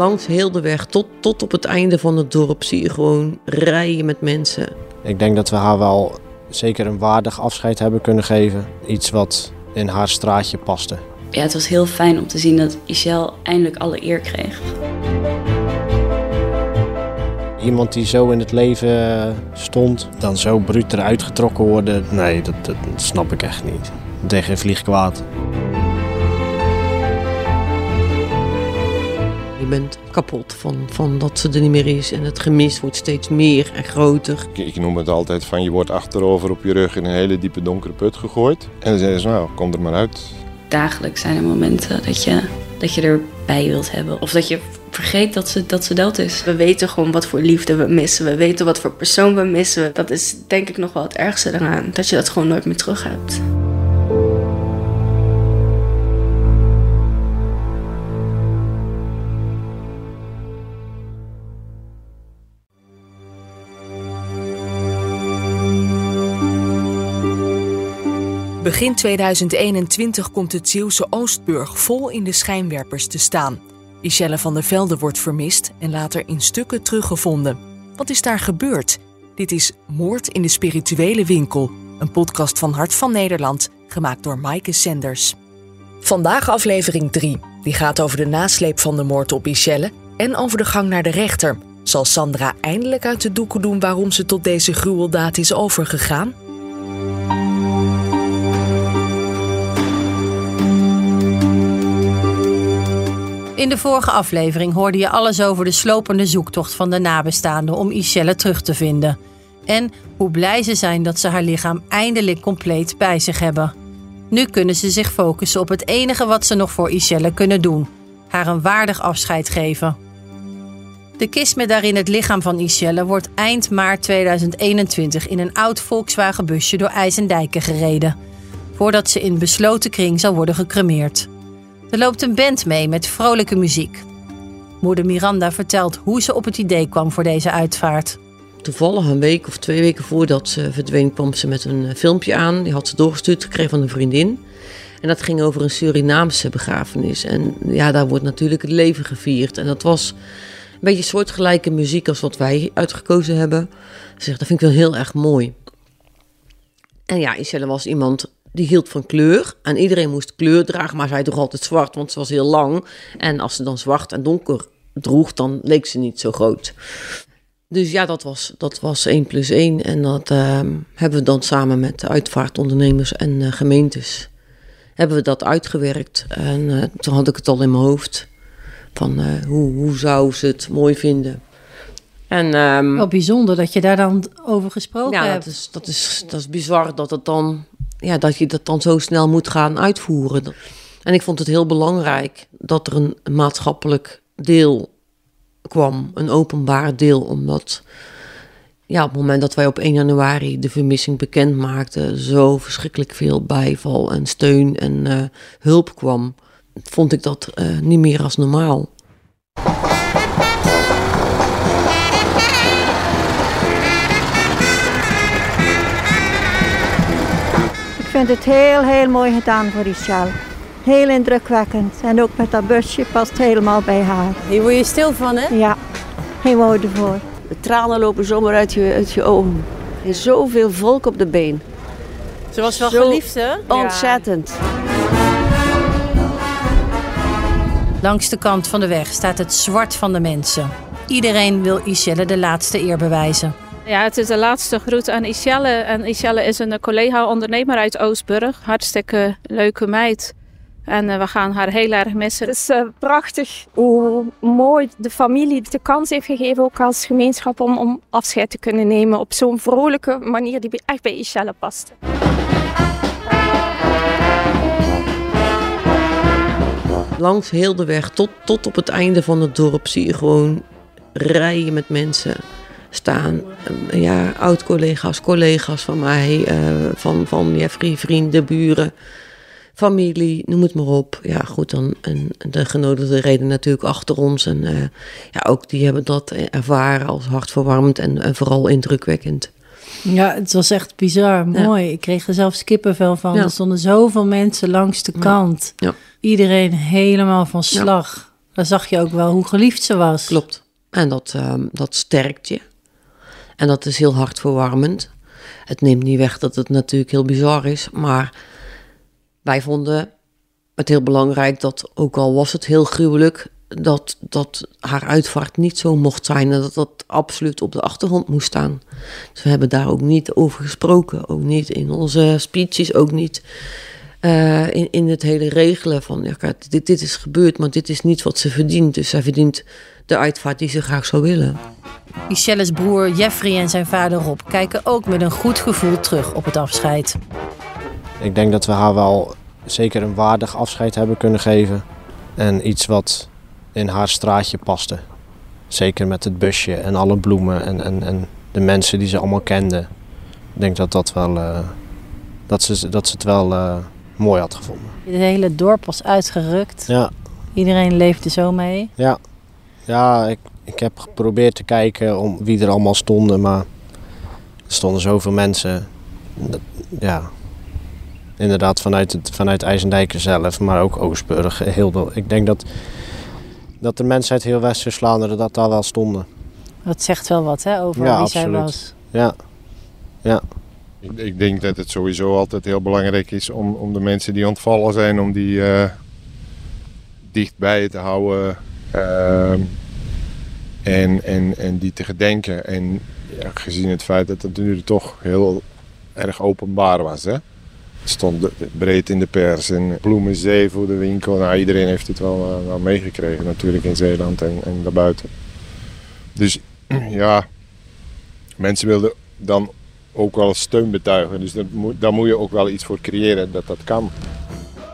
Langs heel de weg tot, tot op het einde van het dorp zie je gewoon rijen met mensen. Ik denk dat we haar wel zeker een waardig afscheid hebben kunnen geven. Iets wat in haar straatje paste. Ja, het was heel fijn om te zien dat Michelle eindelijk alle eer kreeg. Iemand die zo in het leven stond, dan zo bruut eruit getrokken worden. Nee, dat, dat snap ik echt niet. Tegen vlieg kwaad. Je bent kapot van, van dat ze er niet meer is. En het gemis wordt steeds meer en groter. Ik, ik noem het altijd van je wordt achterover op je rug in een hele diepe donkere put gegooid. En dan zeggen ze nou, kom er maar uit. Dagelijks zijn er momenten dat je, dat je erbij wilt hebben. Of dat je vergeet dat ze, dat ze dood is. We weten gewoon wat voor liefde we missen. We weten wat voor persoon we missen. Dat is denk ik nog wel het ergste eraan. Dat je dat gewoon nooit meer terug hebt. Begin 2021 komt het Zeeuwse Oostburg vol in de schijnwerpers te staan. Michelle van der Velde wordt vermist en later in stukken teruggevonden. Wat is daar gebeurd? Dit is Moord in de Spirituele Winkel, een podcast van Hart van Nederland, gemaakt door Maaike Senders. Vandaag aflevering 3. Die gaat over de nasleep van de moord op Michelle en over de gang naar de rechter. Zal Sandra eindelijk uit de doeken doen waarom ze tot deze gruweldaad is overgegaan? In de vorige aflevering hoorde je alles over de slopende zoektocht van de nabestaanden om Michelle terug te vinden. En hoe blij ze zijn dat ze haar lichaam eindelijk compleet bij zich hebben. Nu kunnen ze zich focussen op het enige wat ze nog voor Michelle kunnen doen: haar een waardig afscheid geven. De kist met daarin het lichaam van Michelle wordt eind maart 2021 in een oud Volkswagen busje door IJsendijken gereden, voordat ze in besloten kring zal worden gecremeerd. Er loopt een band mee met vrolijke muziek. Moeder Miranda vertelt hoe ze op het idee kwam voor deze uitvaart. Toevallig een week of twee weken voordat ze verdween, kwam ze met een eh, filmpje aan. Die had ze doorgestuurd gekregen van een vriendin. En dat ging over een Surinaamse begrafenis. En ja, daar wordt natuurlijk het leven gevierd. En dat was een beetje soortgelijke muziek als wat wij uitgekozen hebben. Ze zegt, dat vind ik wel heel erg mooi. En ja, Iselle was iemand die hield van kleur. En iedereen moest kleur dragen, maar zij droeg altijd zwart, want ze was heel lang. En als ze dan zwart en donker droeg, dan leek ze niet zo groot. Dus ja, dat was, dat was 1 plus 1. En dat ehm, hebben we dan samen met de uitvaartondernemers en uh, gemeentes... hebben we dat uitgewerkt. En uh, toen had ik het al in mijn hoofd. Van uh, hoe, hoe zou ze het mooi vinden. En, um, Wel bijzonder dat je daar dan over gesproken ja, hebt. dat is, dat, is, dat is bizar dat het dan ja, dat je dat dan zo snel moet gaan uitvoeren. En ik vond het heel belangrijk dat er een maatschappelijk deel kwam, een openbaar deel, omdat ja, op het moment dat wij op 1 januari de vermissing bekend maakten, zo verschrikkelijk veel bijval en steun en uh, hulp kwam, vond ik dat uh, niet meer als normaal. Vind het heel, heel mooi gedaan voor Michelle. Heel indrukwekkend. En ook met dat busje past helemaal bij haar. Hier word je stil van, hè? Ja, geen woorden voor. De tranen lopen zomaar uit je, uit je ogen. Er is zoveel volk op de been. Ze was wel Zo geliefd, hè? Ontzettend. Langs de kant van de weg staat het zwart van de mensen. Iedereen wil Iselle de laatste eer bewijzen. Ja, het is de laatste groet aan Iselle. En Iselle is een collega-ondernemer uit Oostburg. Hartstikke leuke meid. En uh, we gaan haar heel erg missen. Het is uh, prachtig hoe mooi de familie de kans heeft gegeven, ook als gemeenschap, om, om afscheid te kunnen nemen op zo'n vrolijke manier die echt bij Iselle past. Langs heel de weg tot, tot op het einde van het dorp zie je gewoon rijen met mensen staan. Ja, oud-collega's, collega's van mij, uh, van, van ja, vrienden, buren, familie, noem het maar op. Ja, goed, dan en de genodigden reden natuurlijk achter ons. En uh, ja, ook die hebben dat ervaren als hartverwarmend en, en vooral indrukwekkend. Ja, het was echt bizar, mooi. Ja. Ik kreeg er zelfs kippenvel van. Ja. Er stonden zoveel mensen langs de kant. Ja. Iedereen helemaal van slag. Dan zag je ook wel hoe geliefd ze was. Klopt. En dat, ehm, dat sterkt je. En dat is heel hartverwarmend. Het neemt niet weg dat het natuurlijk heel bizar is. Maar wij vonden het heel belangrijk dat, ook al was het heel gruwelijk, dat, dat haar uitvaart niet zo mocht zijn en dat dat absoluut op de achtergrond moest staan. Dus we hebben daar ook niet over gesproken, ook niet in onze speeches, ook niet eh, in, in het hele regelen van ja, kijk, dit, dit is gebeurd, maar dit is niet wat ze verdient. Dus zij verdient de uitvaart die ze graag zou willen. Michelle's broer Jeffrey en zijn vader Rob kijken ook met een goed gevoel terug op het afscheid. Ik denk dat we haar wel zeker een waardig afscheid hebben kunnen geven. En iets wat in haar straatje paste. Zeker met het busje en alle bloemen en, en, en de mensen die ze allemaal kende. Ik denk dat, dat, wel, uh, dat, ze, dat ze het wel uh, mooi had gevonden. Het hele dorp was uitgerukt. Ja. Iedereen leefde zo mee. Ja, ja ik, ik heb geprobeerd te kijken om wie er allemaal stonden, maar er stonden zoveel mensen. Ja, inderdaad vanuit, het, vanuit IJsendijken zelf, maar ook Oostburg. Heel, ik denk dat, dat de mensen uit heel West-Vlaanderen dat daar wel stonden. Dat zegt wel wat hè, over ja, wie absoluut. zij was. Ja, ja. Ik, ik, denk dat het sowieso altijd heel belangrijk is om, om de mensen die ontvallen zijn, om die uh, dichtbij te houden. Uh, en, en, en die te gedenken. En gezien het feit dat het nu toch heel erg openbaar was. Hè? Het stond breed in de pers en bloemenzee voor de winkel. Nou, iedereen heeft het wel, uh, wel meegekregen natuurlijk in Zeeland en, en daarbuiten. Dus ja, mensen wilden dan ook wel steun betuigen. Dus moet, daar moet je ook wel iets voor creëren dat dat kan.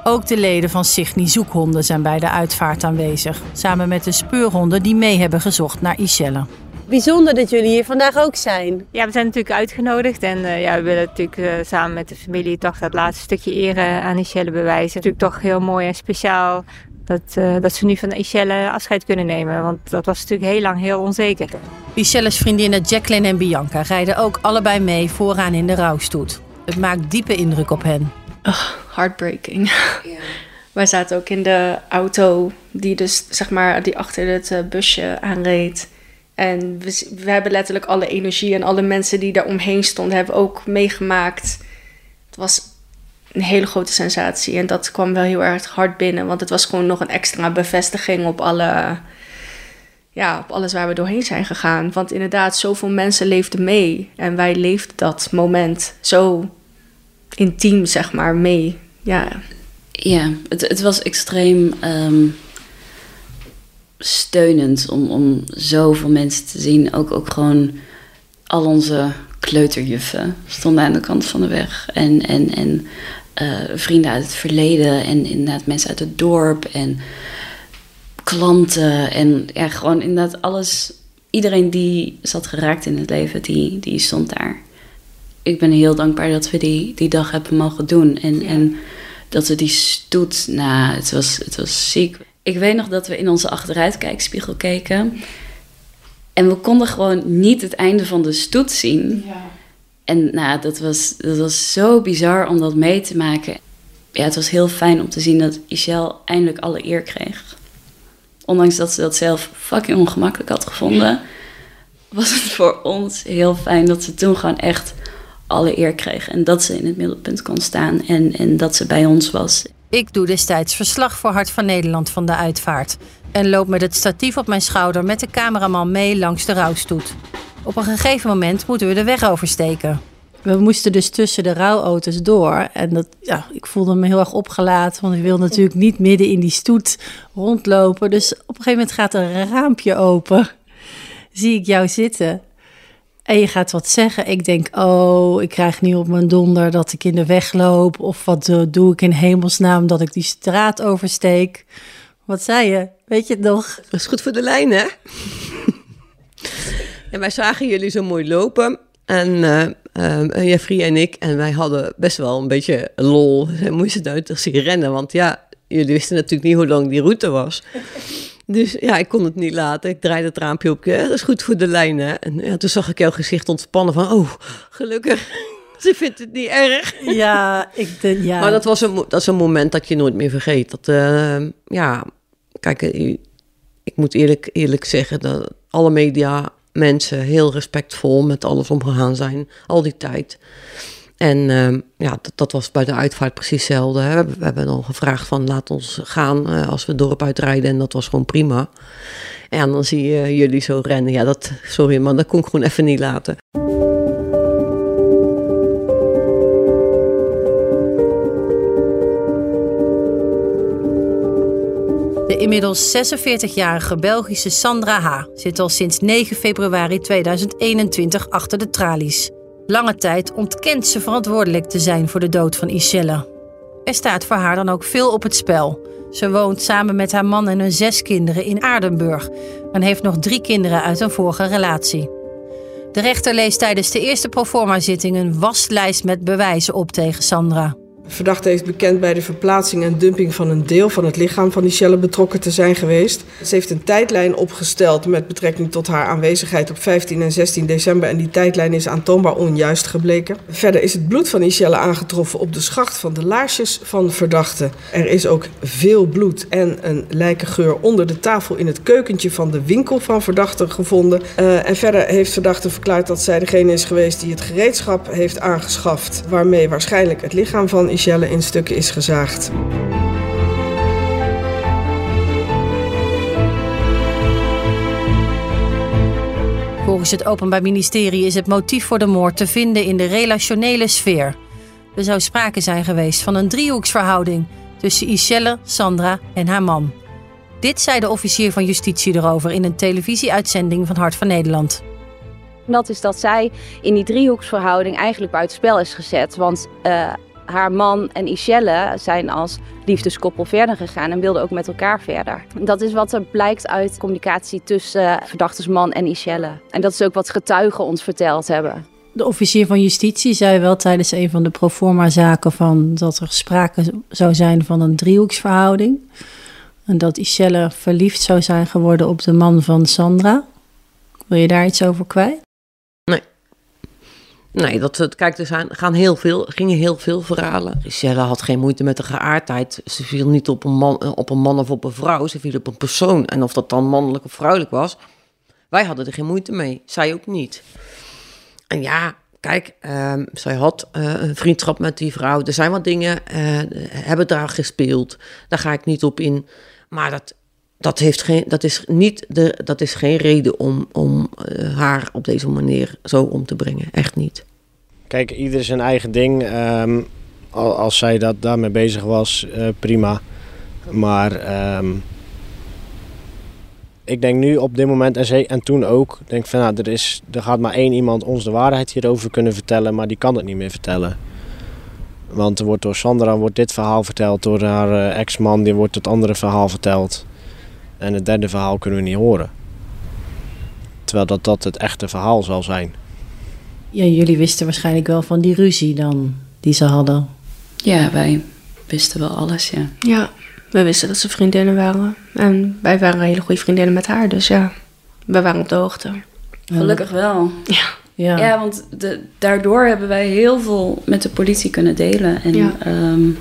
Ook de leden van Signy Zoekhonden zijn bij de uitvaart aanwezig. Samen met de speurhonden die mee hebben gezocht naar Ischelle. Bijzonder dat jullie hier vandaag ook zijn. Ja, we zijn natuurlijk uitgenodigd. En uh, ja, we willen natuurlijk uh, samen met de familie toch dat laatste stukje ere aan Ischelle bewijzen. Natuurlijk toch heel mooi en speciaal dat, uh, dat ze nu van Ischelle afscheid kunnen nemen. Want dat was natuurlijk heel lang heel onzeker. Ichelle's vriendinnen Jacqueline en Bianca rijden ook allebei mee vooraan in de rouwstoet. Het maakt diepe indruk op hen. Oh, heartbreaking. Ja. Wij zaten ook in de auto die dus zeg maar die achter het busje aanreed. En we, we, hebben letterlijk alle energie en alle mensen die daar omheen stonden hebben ook meegemaakt. Het was een hele grote sensatie en dat kwam wel heel erg hard binnen, want het was gewoon nog een extra bevestiging op alle, ja, op alles waar we doorheen zijn gegaan. Want inderdaad, zoveel mensen leefden mee en wij leefden dat moment zo intiem, zeg maar, mee. Ja, ja het, het was extreem. Um steunend om, om zoveel mensen te zien. Ook, ook gewoon al onze kleuterjuffen stonden aan de kant van de weg. En, en, en uh, vrienden uit het verleden en inderdaad mensen uit het dorp en klanten. En ja, gewoon inderdaad alles. Iedereen die zat geraakt in het leven, die, die stond daar. Ik ben heel dankbaar dat we die, die dag hebben mogen doen. En, ja. en dat we die stoet, nou, het was, het was ziek. Ik weet nog dat we in onze achteruitkijkspiegel keken. En we konden gewoon niet het einde van de stoet zien. Ja. En nou, dat was, dat was zo bizar om dat mee te maken. Ja, het was heel fijn om te zien dat Michelle eindelijk alle eer kreeg. Ondanks dat ze dat zelf fucking ongemakkelijk had gevonden, was het voor ons heel fijn dat ze toen gewoon echt alle eer kreeg. En dat ze in het middelpunt kon staan en, en dat ze bij ons was. Ik doe destijds verslag voor Hart van Nederland van de uitvaart. En loop met het statief op mijn schouder met de cameraman mee langs de rouwstoet. Op een gegeven moment moeten we de weg oversteken. We moesten dus tussen de rouwauto's door. En dat, ja, ik voelde me heel erg opgelaten, want ik wil natuurlijk niet midden in die stoet rondlopen. Dus op een gegeven moment gaat er een raampje open. Zie ik jou zitten. En je gaat wat zeggen. Ik denk, oh, ik krijg nu op mijn donder dat ik in de weg loop. Of wat uh, doe ik in hemelsnaam dat ik die straat oversteek. Wat zei je? Weet je het nog? Dat is goed voor de lijn, hè? en wij zagen jullie zo mooi lopen. En uh, uh, Jeffrey en ik. En wij hadden best wel een beetje lol. We moesten uit zien rennen. Want ja, jullie wisten natuurlijk niet hoe lang die route was. Dus ja, ik kon het niet laten. Ik draaide het raampje op. Ja, dat is goed voor de lijnen. En ja, toen zag ik jouw gezicht ontspannen van... Oh, gelukkig. Ze vindt het niet erg. Ja, ik denk... Ja. Maar dat was een, dat is een moment dat je nooit meer vergeet. Dat, uh, ja, kijk, ik moet eerlijk, eerlijk zeggen dat alle media mensen heel respectvol met alles omgegaan zijn, al die tijd. En ehm, ja, dat, was bij de uitvaart precies hetzelfde. Hè. We, hebben dan gevraagd van laat ons gaan uh, als we het dorp uitrijden. En dat was gewoon prima. En dan zie je jullie zo rennen. Ja, dat, sorry, maar dat kon ik gewoon even niet laten. De inmiddels 46-jarige Belgische Sandra H. zit al sinds 9 februari 2021 achter de tralies. Lange tijd ontkent ze verantwoordelijk te zijn voor de dood van Iselle. Er staat voor haar dan ook veel op het spel. Ze woont samen met haar man en hun zes kinderen in Aardenburg en heeft nog drie kinderen uit een vorige relatie. De rechter leest tijdens de eerste proforma-zitting een waslijst met bewijzen op tegen Sandra. De verdachte heeft bekend bij de verplaatsing en dumping van een deel van het lichaam van Michelle betrokken te zijn geweest. Ze heeft een tijdlijn opgesteld met betrekking tot haar aanwezigheid op 15 en 16 december en die tijdlijn is aantoonbaar onjuist gebleken. Verder is het bloed van Michelle aangetroffen op de schacht van de laarsjes van verdachte. Er is ook veel bloed en een lijkengeur onder de tafel in het keukentje van de winkel van verdachte gevonden. Uh, en verder heeft verdachte verklaard dat zij degene is geweest die het gereedschap heeft aangeschaft waarmee waarschijnlijk het lichaam van Michelle in stukken is gezaagd. Volgens het Openbaar Ministerie is het motief voor de moord te vinden in de relationele sfeer. Er zou sprake zijn geweest van een driehoeksverhouding tussen Iselle, Sandra en haar man. Dit zei de officier van justitie erover in een televisieuitzending van Hart van Nederland. Dat is dat zij in die driehoeksverhouding eigenlijk buitenspel is gezet. Want uh, haar man en Ishelle zijn als liefdeskoppel verder gegaan en wilden ook met elkaar verder. Dat is wat er blijkt uit communicatie tussen verdachtesman en Ishelle. En dat is ook wat getuigen ons verteld hebben. De officier van justitie zei wel tijdens een van de proforma-zaken van dat er sprake zou zijn van een driehoeksverhouding. En dat Ishelle verliefd zou zijn geworden op de man van Sandra. Wil je daar iets over kwijt? Nee, dat, kijk, er zijn, gaan heel veel, gingen heel veel verhalen. Richelle had geen moeite met de geaardheid. Ze viel niet op een, man, eh, op een man of op een vrouw. Ze viel op een persoon. En of dat dan mannelijk of vrouwelijk was, wij hadden er geen moeite mee. Zij ook niet. En ja, kijk, uh, zij had uh, een vriendschap met die vrouw. Er zijn wat dingen, uh, hebben daar gespeeld. Daar ga ik niet op in. Maar dat, dat, heeft geen, dat, is, niet de, dat is geen reden om, om uh, haar op deze manier zo om te brengen. Echt niet. Kijk, ieder zijn eigen ding. Um, als zij dat daarmee bezig was, uh, prima. Maar um, ik denk nu op dit moment, en, ze, en toen ook, denk van nou, er, is, er gaat maar één iemand ons de waarheid hierover kunnen vertellen, maar die kan het niet meer vertellen. Want er wordt door Sandra wordt dit verhaal verteld, door haar uh, ex-man die wordt het andere verhaal verteld. En het derde verhaal kunnen we niet horen. Terwijl dat, dat het echte verhaal zal zijn. Ja, jullie wisten waarschijnlijk wel van die ruzie dan, die ze hadden. Ja, wij wisten wel alles, ja. Ja, we wisten dat ze vriendinnen waren. En wij waren hele goede vriendinnen met haar, dus ja, we waren op de hoogte. Gelukkig wel. Ja. Ja, ja want de, daardoor hebben wij heel veel met de politie kunnen delen. En ja. Um,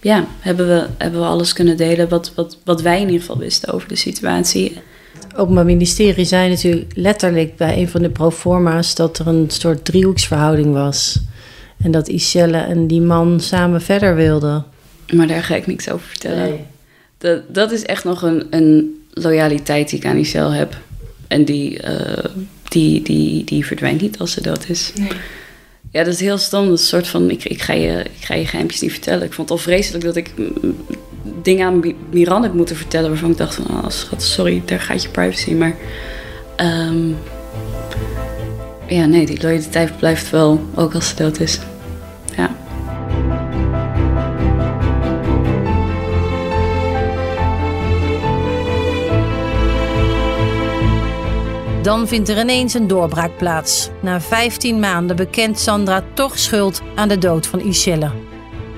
ja, hebben we, hebben we alles kunnen delen wat, wat, wat wij in ieder geval wisten over de situatie. Het Openbaar Ministerie zei natuurlijk letterlijk bij een van de proforma's dat er een soort driehoeksverhouding was. En dat Iselle en die man samen verder wilden. Maar daar ga ik niks over vertellen. Nee. Dat, dat is echt nog een, een loyaliteit die ik aan Iselle heb. En die, uh, die, die, die verdwijnt niet als ze dood is. Nee. Ja, dat is heel stom. Dat soort van, ik, ik, ga je, ik ga je geheimpjes niet vertellen. Ik vond het al vreselijk dat ik dingen aan Miran heb moeten vertellen... waarvan ik dacht van, oh, schat, sorry, daar gaat je privacy. Maar um, ja, nee, die loyaliteit blijft wel, ook als ze dood is. Dan vindt er ineens een doorbraak plaats. Na 15 maanden bekent Sandra toch schuld aan de dood van Ishelle.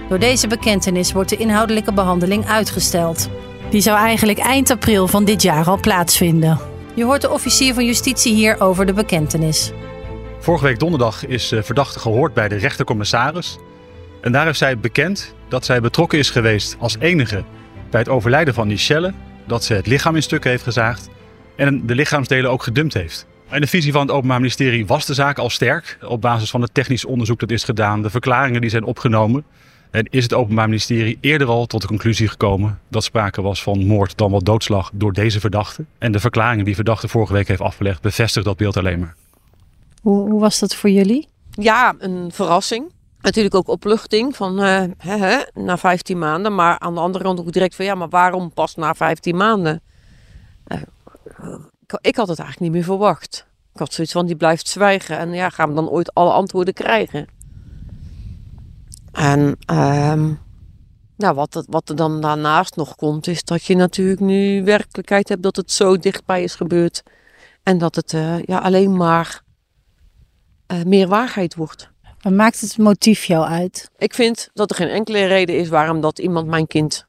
Door deze bekentenis wordt de inhoudelijke behandeling uitgesteld. Die zou eigenlijk eind april van dit jaar al plaatsvinden. Je hoort de officier van justitie hier over de bekentenis. Vorige week donderdag is de verdachte gehoord bij de rechtercommissaris. En daar heeft zij bekend dat zij betrokken is geweest als enige bij het overlijden van Michelle dat ze het lichaam in stukken heeft gezaagd en de lichaamsdelen ook gedumpt heeft. In de visie van het Openbaar Ministerie was de zaak al sterk op basis van het technisch onderzoek dat is gedaan, de verklaringen die zijn opgenomen. En is het Openbaar Ministerie eerder al tot de conclusie gekomen dat sprake was van moord dan wel doodslag door deze verdachte. En de verklaringen die verdachte vorige week heeft afgelegd bevestigt dat beeld alleen maar. Hoe, hoe was dat voor jullie? Ja, een verrassing. Natuurlijk ook opluchting van uh, hè, hè, na 15 maanden. Maar aan de andere kant ook direct van ja, maar waarom pas na 15 maanden? Uh, ik, had het eigenlijk niet meer verwacht. Ik had zoiets van die blijft zwijgen. En ja, gaan we dan ooit alle antwoorden krijgen? En uh, nou, wat, wat er dan daarnaast nog komt, is dat je natuurlijk nu werkelijkheid hebt dat het zo dichtbij is gebeurd. En dat het uh, ja, alleen maar uh, meer waarheid wordt. Wat maakt het motief jou uit? Ik vind dat er geen enkele reden is waarom dat iemand mijn kind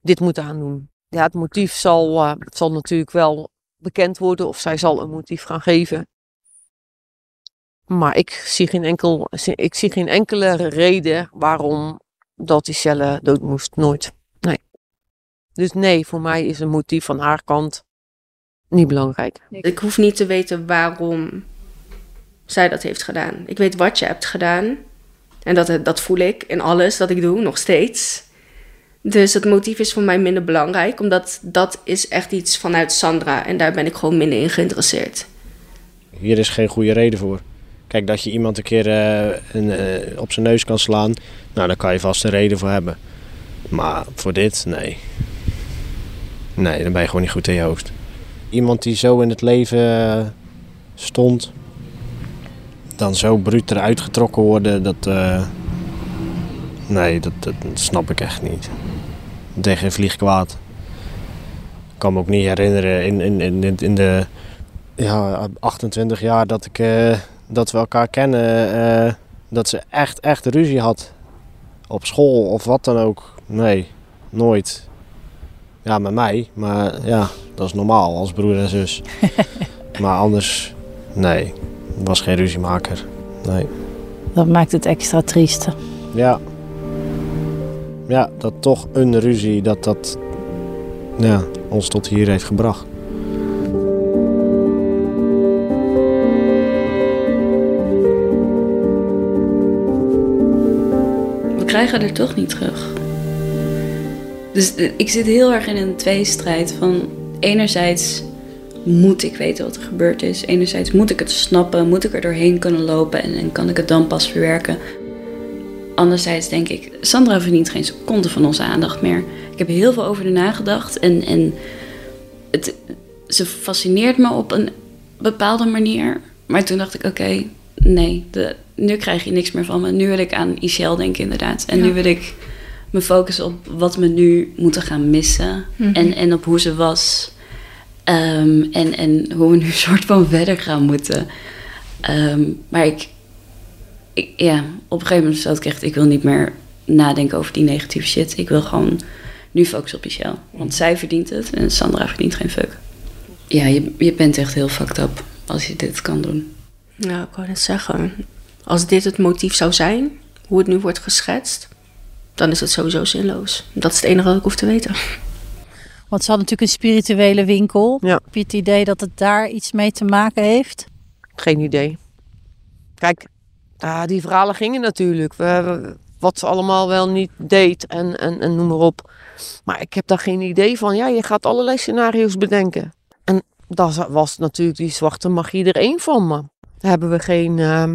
dit moet aandoen. Ja, het motief zal, uh, zal natuurlijk wel bekend worden of zij zal een motief gaan geven. Maar ik zie geen, enkel, ik zie geen enkele reden waarom dat die cellen dood moest. Nooit. Nee. Dus nee, voor mij is een motief van haar kant niet belangrijk. Ik hoef niet te weten waarom zij dat heeft gedaan. Ik weet wat je hebt gedaan. En dat, dat voel ik in alles dat ik doe, nog steeds. Dus het motief is voor mij minder belangrijk, omdat dat is echt iets vanuit Sandra. En daar ben ik gewoon minder in geïnteresseerd. Hier is geen goede reden voor. Kijk, dat je iemand een keer uh, een, uh, op zijn neus kan slaan, nou, daar kan je vast een reden voor hebben. Maar voor dit, nee. Nee, dan ben je gewoon niet goed in je hoofd. Iemand die zo in het leven uh, stond, dan zo bruut eruit getrokken worden, dat. nee, dat, dat, snap ik echt niet. Tegen geen vlieg kwaad. Ik kan me ook niet herinneren in, in, in, in de ja, 28 jaar dat ik dat we elkaar kennen, uh, dat ze echt, echt ruzie had. Op school of wat dan ook. Nee, nooit. Ja, met mij, maar ja, dat is normaal als broer en zus. maar anders, nee, was geen ruziemaker. Nee. Dat maakt het extra triest. Ja. Ja, dat toch een ruzie, dat dat ja, ons tot hier heeft gebracht. krijgen er toch niet terug. Dus ik zit heel erg in een tweestrijd van enerzijds moet ik weten wat er gebeurd is. Enerzijds moet ik het snappen, moet ik er doorheen kunnen lopen en, en kan ik het dan pas verwerken. Anderzijds denk ik, Sandra verdient geen seconde van onze aandacht meer. Ik heb heel veel over haar nagedacht en, en het, ze fascineert me op een bepaalde manier. Maar toen dacht ik, oké, nee, de, nu krijg je niks meer van me. Nu wil ik aan Ishel denken, inderdaad. En nu wil ik me focussen op wat we nu moeten gaan missen. Mhm. en, en op hoe ze was. Um, en, en hoe we nu soort van verder gaan moeten. Um, maar ik, ik, ja, op een gegeven moment zat ik echt, ik wil niet meer nadenken over die negatieve shit. Ik wil gewoon nu focussen op Michelle. Want zij verdient het en Sandra verdient geen fuck. Ja, je, je bent echt heel fucked up als je dit kan doen. Ja, ik wou net zeggen. Als dit het motief zou zijn, hoe het nu wordt geschetst, dan is het sowieso zinloos. Dat is het enige wat ik hoef te weten. Want ze had natuurlijk een spirituele winkel. Ja. Heb je het idee dat het daar iets mee te maken heeft? Geen idee. Kijk, uh, die verhalen gingen natuurlijk. We, wat ze allemaal wel niet deed en, en, en noem maar op. Maar ik heb daar geen idee van. Ja, je gaat allerlei scenario's bedenken. En dat was natuurlijk die zwarte magie er één van. Maar daar hebben we geen, uh,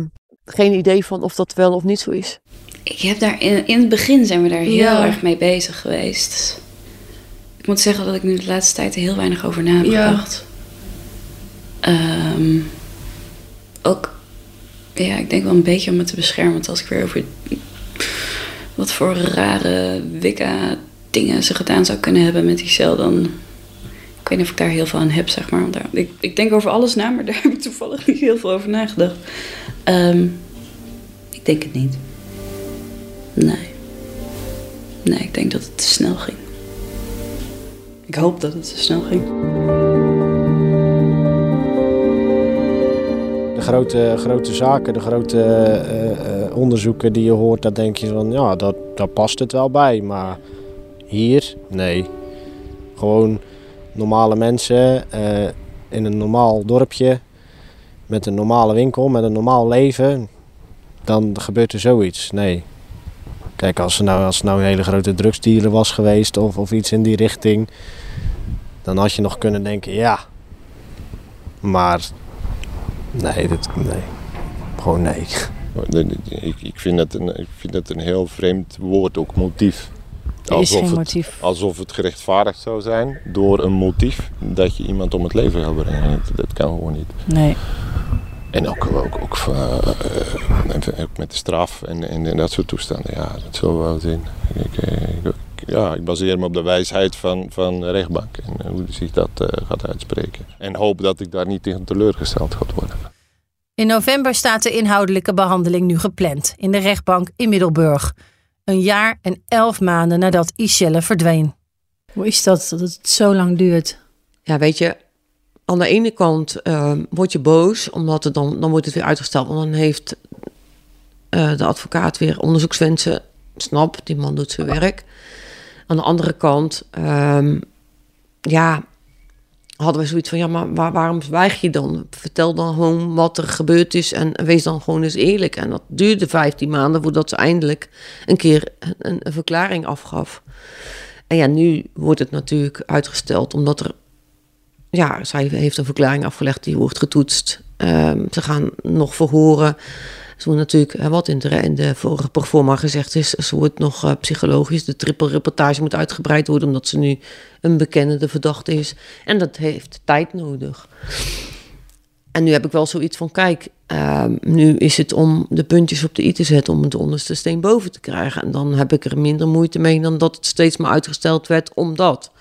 geen idee van of dat wel of niet zo is. Ik heb daar in, in het begin zijn we daar heel ja. erg mee bezig geweest. Ik moet zeggen dat ik nu de laatste tijd heel weinig over na heb gedacht. Ja. Um, ook, ja, ik denk wel een beetje om me te beschermen. Want als ik weer over wat voor rare Wicca dingen ze gedaan zou kunnen hebben met die cel, dan ik weet niet of ik daar heel veel aan heb, zeg maar. Ik, ik denk over alles na, maar daar heb ik toevallig niet heel veel over nagedacht. Um, ik denk het niet. Nee. Nee, ik denk dat het te snel ging. Ik hoop dat het te snel ging. Grote, grote zaken, de grote uh, uh, onderzoeken die je hoort, daar denk je van ja, dat, daar past het wel bij. Maar hier, nee. Gewoon normale mensen eh, in een normaal dorpje met een normale winkel, met een normaal leven, dan gebeurt er zoiets. Nee. Kijk, als er nou, als nou een hele grote drugsdealer was geweest of, of iets in die richting, dan had je nog kunnen denken, ja. Maar nee, dit, nee. gewoon nee. Ik, ik, vind het een, ik vind het een heel vreemd woord, ook motief. Er is geen het, motief. alsof het gerechtvaardigd zou zijn door een motief dat je iemand om het leven wil brengen. Dat, dat kan gewoon niet. Nee. En ook, ook, ook, eh, eh, ook met de straf en, en, en dat soort toestanden. Ja, dat zullen we wel zien. Ik, eh, ik, ja, ik baseer me op de wijsheid van, van de rechtbank en hoe zich dat uh, gaat uitspreken. En hoop dat ik daar niet tegen teleurgesteld ga worden. In november staat de inhoudelijke behandeling nu gepland in de rechtbank in Middelburg. Een jaar en elf maanden nadat Ishelle verdween. Hoe is dat dat het zo lang duurt? Ja, weet je, aan de ene kant uh, word je boos, omdat het dan, dan wordt het weer uitgesteld. Want dan heeft uh, de advocaat weer onderzoekswensen. Snap, die man doet zijn werk. Aan de andere kant, um, ja, hadden we zoiets van, ja, maar waar, waarom zwijg je dan? Vertel dan gewoon wat er gebeurd is en wees dan gewoon eens eerlijk. En dat duurde 15 maanden voordat ze eindelijk een keer een, verklaring afgaf. En ja, nu wordt het natuurlijk uitgesteld omdat er ja, zij heeft een verklaring afgelegd, die wordt getoetst. Um, ze gaan nog verhoren. Ze natuurlijk, wat in de, vorige performa gezegd is, ze wordt nog uh, psychologisch. De triple reportage moet uitgebreid worden, omdat ze nu een bekende verdachte is. En dat heeft tijd nodig. En nu heb ik wel zoiets van, kijk, uh, nu is het om de puntjes op de i te zetten, om het onderste steen boven te krijgen. En dan heb ik er minder moeite mee dan dat het steeds maar uitgesteld werd, omdat...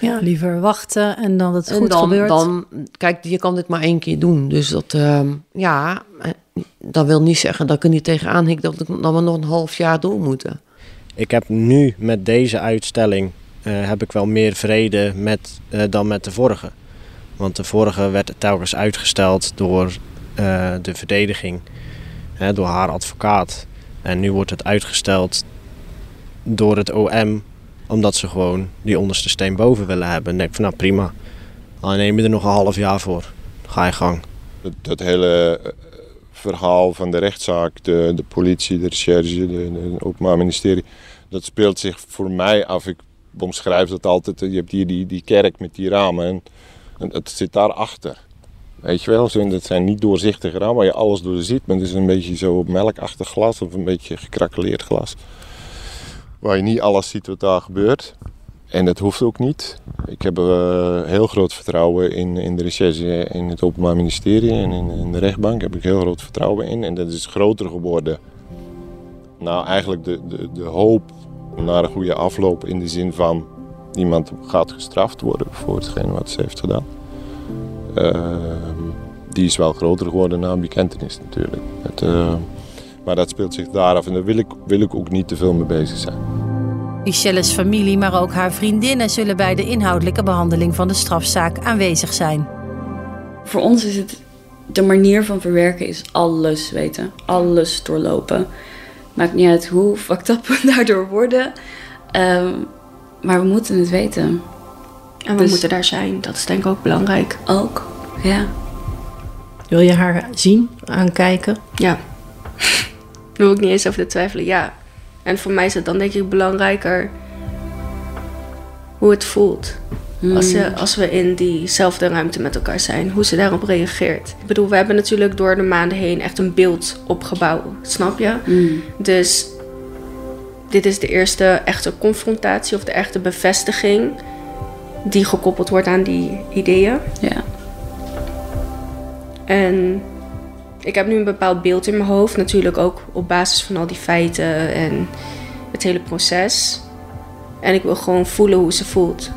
Ja, liever wachten en dan het en goed dan, gebeurt. Dan, kijk, je kan dit maar één keer doen. Dus dat, uh, ja, dat wil niet zeggen dat ik er niet tegenaan hik dat, ik, dat we nog een half jaar door moeten. Ik heb nu met deze uitstelling uh, heb ik wel meer vrede met, uh, dan met de vorige. Want de vorige werd telkens uitgesteld door uh, de verdediging, hè, door haar advocaat. En nu wordt het uitgesteld door het OM omdat ze gewoon die onderste steen boven willen hebben. En denk ik van nou prima, dan neem je er nog een half jaar voor. Ga je gang. Dat, hele verhaal van de rechtszaak, de, de politie, de recherche, het Openbaar Ministerie, dat speelt zich voor mij af. Ik omschrijf dat altijd. Je hebt hier die, die kerk met die ramen en, en het zit daarachter. Weet je wel, dat zijn niet doorzichtige ramen waar je alles door ziet, maar het is een beetje zo melkachtig glas of een beetje gekrakeleerd glas waar je niet alles ziet wat daar gebeurt. En dat hoeft ook niet. Ik heb uh, heel groot vertrouwen in, in de recherche, in het Openbaar Ministerie en in, in, de rechtbank. Daar heb ik heel groot vertrouwen in. En dat is groter geworden. Nou, eigenlijk de, de, de hoop naar een goede afloop in de zin van iemand gaat gestraft worden voor hetgeen wat ze heeft gedaan. Uh, die is wel groter geworden na een bekentenis natuurlijk. Het, uh, maar dat speelt zich daar af en daar wil ik, wil ik ook niet te veel mee bezig zijn. Michelle's familie, maar ook haar vriendinnen zullen bij de inhoudelijke behandeling van de strafzaak aanwezig zijn. Voor ons is het de manier van verwerken is alles weten, alles doorlopen. Maakt niet uit hoe fucked up we daardoor worden, um, maar we moeten het weten. En we dus, moeten daar zijn, dat is denk ik ook belangrijk. Ook, ja. Wil je haar zien, aankijken? Ja. Daar wil ik niet eens over te twijfelen, ja. En voor mij is het dan denk ik belangrijker hoe het voelt. Mm. Als, ze, als we in diezelfde ruimte met elkaar zijn, hoe ze daarop reageert. Ik bedoel, we hebben natuurlijk door de maanden heen echt een beeld opgebouwd, snap je? Mm. Dus dit is de eerste echte confrontatie of de echte bevestiging die gekoppeld wordt aan die ideeën. Ja. En ik heb nu een bepaald beeld in mijn hoofd, natuurlijk ook op basis van al die feiten en het hele proces. En ik wil gewoon voelen hoe ze voelt.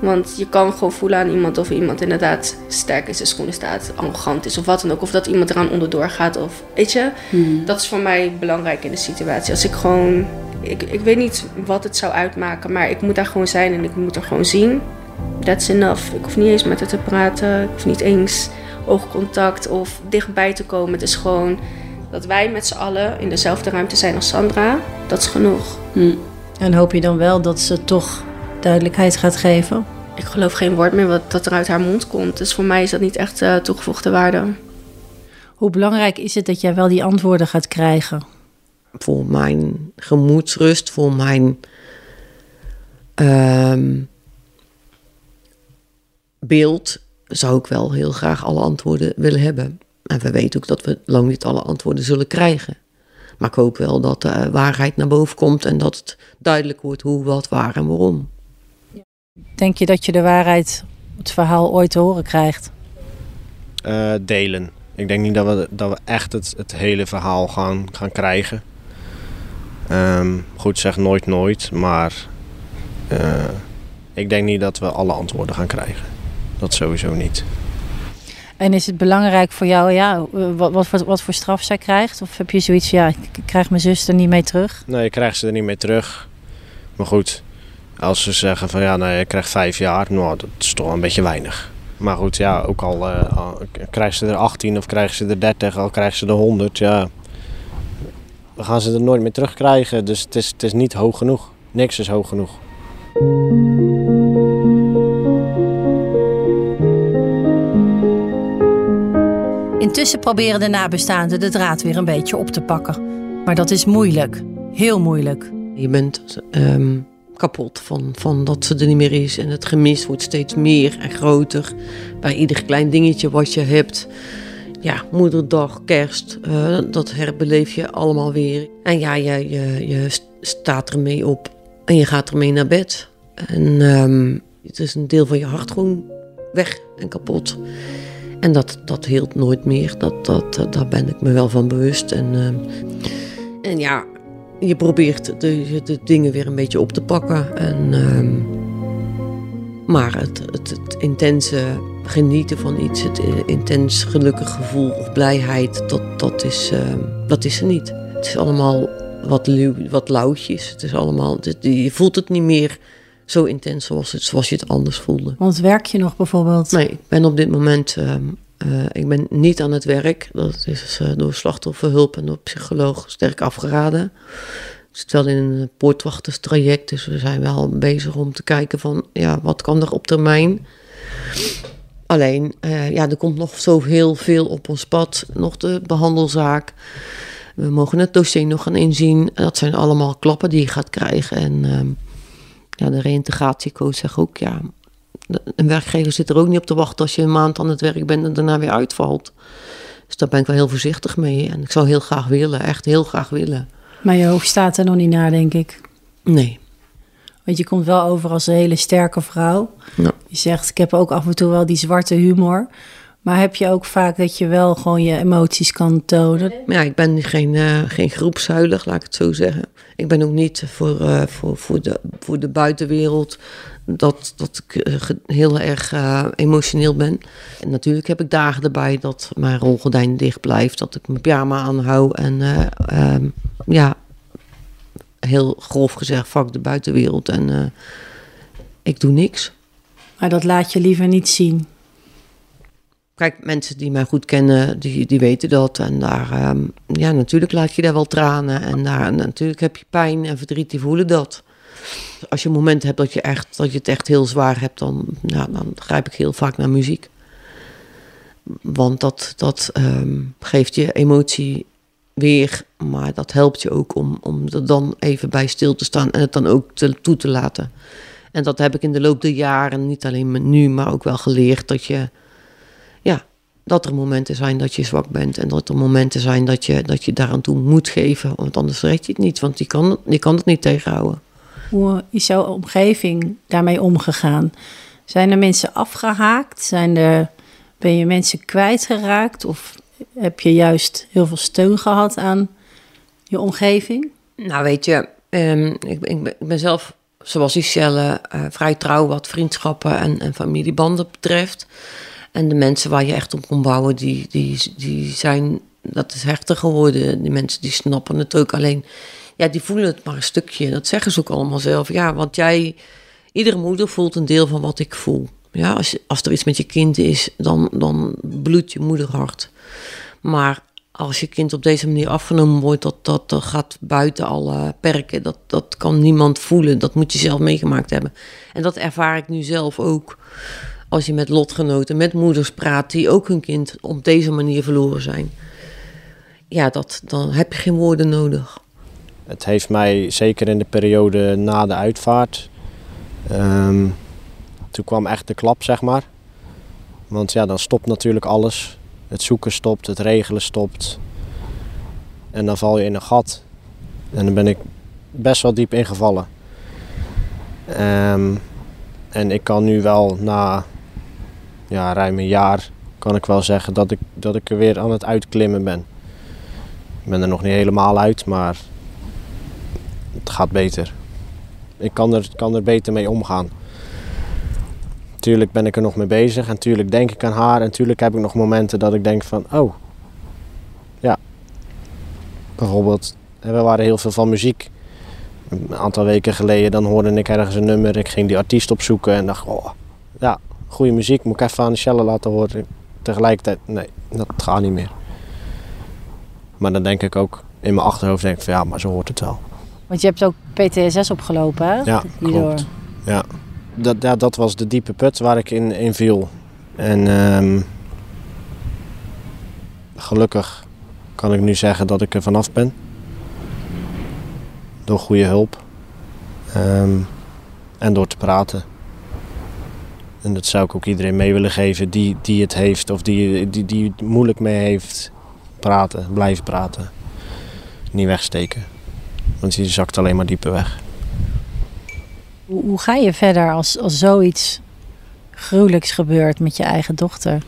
Want je kan gewoon voelen aan iemand of iemand inderdaad sterk in zijn schoenen staat, arrogant is of wat dan ook. Of dat iemand eraan onderdoor gaat. Of weet je, hmm. dat is voor mij belangrijk in de situatie. Als ik gewoon, ik, ik weet niet wat het zou uitmaken, maar ik moet daar gewoon zijn en ik moet er gewoon zien. That's enough. Ik hoef niet eens met haar te praten. Ik hoef niet eens oogcontact of dichtbij te komen. Het is gewoon dat wij met z'n allen in dezelfde ruimte zijn als Sandra. Dat is genoeg. Hm. En hoop je dan wel dat ze toch duidelijkheid gaat geven? ik geloof geen woord meer wat dat er uit haar mond komt. Dus voor mij is dat niet echt uh, toegevoegde waarde. Hoe belangrijk is het dat jij wel die antwoorden gaat krijgen? Voor mijn gemoedsrust, voor mijn ehm, beeld zou ik wel heel graag alle antwoorden willen hebben. En we weten ook dat we lang niet alle antwoorden zullen krijgen. Maar ik hoop wel dat de waarheid naar boven komt en dat het duidelijk wordt hoe, wat, waar en waarom. Denk je dat je de waarheid, het verhaal ooit te horen krijgt? Uh, delen. Ik denk niet dat we, dat we echt het, het hele verhaal gaan, gaan krijgen. Um, goed, zeg nooit nooit, maar uh, ik denk niet dat we alle antwoorden gaan krijgen. Dat sowieso niet. En is het belangrijk voor jou, ja, wat, wat, wat voor straf zij krijgt? Of heb je zoiets, ja, ik krijg mijn zus er niet mee terug? Nee, ik krijg ze er niet mee terug. Maar goed, als ze zeggen van ja, nee, je krijgt vijf jaar, nou, dat is toch een beetje weinig. Maar goed, ja, ook al uh, krijgen ze er 18 of krijgen ze er 30, al krijgen ze er 100, ja. We gaan ze er nooit meer terugkrijgen, dus het is, het is niet hoog genoeg. Niks is hoog genoeg. Intussen proberen de nabestaanden de draad weer een beetje op te pakken. Maar dat is moeilijk. Heel moeilijk. Je bent um, kapot van, van dat ze er niet meer is. En het gemis wordt steeds meer en groter. Bij ieder klein dingetje wat je hebt. Ja, moederdag, kerst, dat herbeleef je allemaal weer. En ja, je, je, je staat ermee op en je gaat ermee naar bed. En um, het is een deel van je hart gewoon weg en kapot. En dat, dat hield nooit meer. Dat, dat, daar ben ik me wel van bewust. En, uh, en ja, je probeert de, de dingen weer een beetje op te pakken. En, uh, maar het, het, het, intense genieten van iets, het intens gelukkig gevoel of blijheid, dat, dat, is, ehm, dat is er niet. Het is allemaal wat, luw, wat lauwtjes. Het is allemaal, je voelt het niet meer zo intens zoals, het, zoals je het anders voelde. Want werk je nog bijvoorbeeld? Nee, ik ben op dit moment uh, uh, ik ben niet aan het werk. Dat is uh, door slachtofferhulp en door psycholoog sterk afgeraden. Ik zit wel in een poortwachterstraject, dus we zijn wel bezig om te kijken van ja, wat kan er op termijn. Alleen, ja, er komt nog zo heel veel op ons pad. Nog de behandelzaak. We mogen het dossier nog gaan inzien. Dat zijn allemaal klappen die je gaat krijgen. En ehm, ja, de reïntegratiecoach zegt ook, ja, een werkgever zit er ook niet op te wachten als je een maand aan het werk bent en daarna weer uitvalt. Dus daar ben ik wel heel voorzichtig mee. En ik zou heel graag willen, echt heel graag willen. Maar je hoofd staat er nog niet naar, denk ik. Nee. Want je komt wel over als een hele sterke vrouw. Ja. Je zegt, ik heb ook af en toe wel die zwarte humor. Maar heb je ook vaak dat je wel gewoon je emoties kan tonen? Ja, ik ben geen, uh, geen groepshuilig, laat ik het zo zeggen. Ik ben ook niet voor, uh, voor, voor, de, voor de buitenwereld dat, dat ik uh, heel erg emotioneel ben. En natuurlijk heb ik dagen erbij dat mijn rolgordijn dicht blijft. Dat ik mijn pyjama aanhoud. En um, ja, heel grof gezegd, fuck de buitenwereld. En ik doe niks. Maar dat laat je liever niet zien? Kijk, mensen die mij goed kennen, die, die weten dat. En daar, um, ja, natuurlijk laat je daar wel tranen. En daar, natuurlijk heb je pijn en verdriet, die voelen dat. Als je een moment hebt dat je, echt, dat je het echt heel zwaar hebt, dan, nou, dan grijp ik heel vaak naar muziek. Want dat, dat um, geeft je emotie weer, maar dat helpt je ook om, om er dan even bij stil te staan en het dan ook te, toe te laten. En dat heb ik in de loop der jaren, niet alleen nu, maar ook wel geleerd dat je ja, dat er momenten zijn dat je zwak bent. En dat er momenten zijn dat je, dat je daaraan toe moet geven. Want anders red je het niet, want die kan, die kan het niet tegenhouden. Hoe is jouw omgeving daarmee omgegaan? Zijn er mensen afgehaakt? Zijn er, ben je mensen kwijtgeraakt? Of heb je juist heel veel steun gehad aan je omgeving? Nou, weet je, um, ik, ben, zelf, zoals Iselle, uh, vrij trouw wat vriendschappen en, en familiebanden betreft. En de mensen waar je echt op kon bouwen, die, die, die zijn, dat is hechter geworden. Die mensen die snappen het ook. Alleen, ja, die voelen het maar een stukje. Dat zeggen ze ook allemaal zelf. Ja, want jij, iedere moeder voelt een deel van wat ik voel. Ja, als, als er iets met je kind is, dan, dan bloedt je moederhart. Maar als je kind op deze manier afgenomen wordt, dat, dat, dat gaat buiten alle perken. Dat, dat kan niemand voelen. Dat moet je zelf meegemaakt hebben. En dat ervaar ik nu zelf ook. Als je met lotgenoten, met moeders praat die ook hun kind op deze manier verloren zijn. Ja, dat, dan heb je geen woorden nodig. Het heeft mij zeker in de periode na de uitvaart. ehm, toen kwam echt de klap, zeg maar. Want ja, dan stopt natuurlijk alles. Het zoeken stopt, het regelen stopt. En dan val je in een gat. En dan ben ik best wel diep ingevallen. Ehm, en ik kan nu wel na ja, ruim een jaar kan ik wel zeggen dat ik, dat ik er weer aan het uitklimmen ben. Ik ben er nog niet helemaal uit, maar het gaat beter. Ik kan er, kan er beter mee omgaan. Tuurlijk ben ik er nog mee bezig en tuurlijk denk ik aan haar en tuurlijk heb ik nog momenten dat ik denk van, oh, ja. Bijvoorbeeld, we waren heel veel van muziek. Een aantal weken geleden dan hoorde ik ergens een nummer, ik ging die artiest opzoeken en dacht, oh, ja, goede muziek, moet ik even aan de Shelle laten horen. Tegelijkertijd, nee, dat gaat niet meer. Maar dan denk ik ook, in mijn achterhoofd denk ik van, ja, maar zo hoort het wel. Want je hebt ook PTSS opgelopen, hè? Ja, Hierdoor. klopt. Ja. Dat, ja, dat was de diepe put waar ik in, in viel. En ehm, gelukkig kan ik nu zeggen dat ik er vanaf ben. Door goede hulp. Ehm, en door te praten. En dat zou ik ook iedereen mee willen geven die, die het heeft of die, die, die het moeilijk mee heeft. Praten, blijven praten. Niet wegsteken. Want je zakt alleen maar dieper weg. Hoe, ga je verder als, als zoiets gruwelijks gebeurt met je eigen dochter?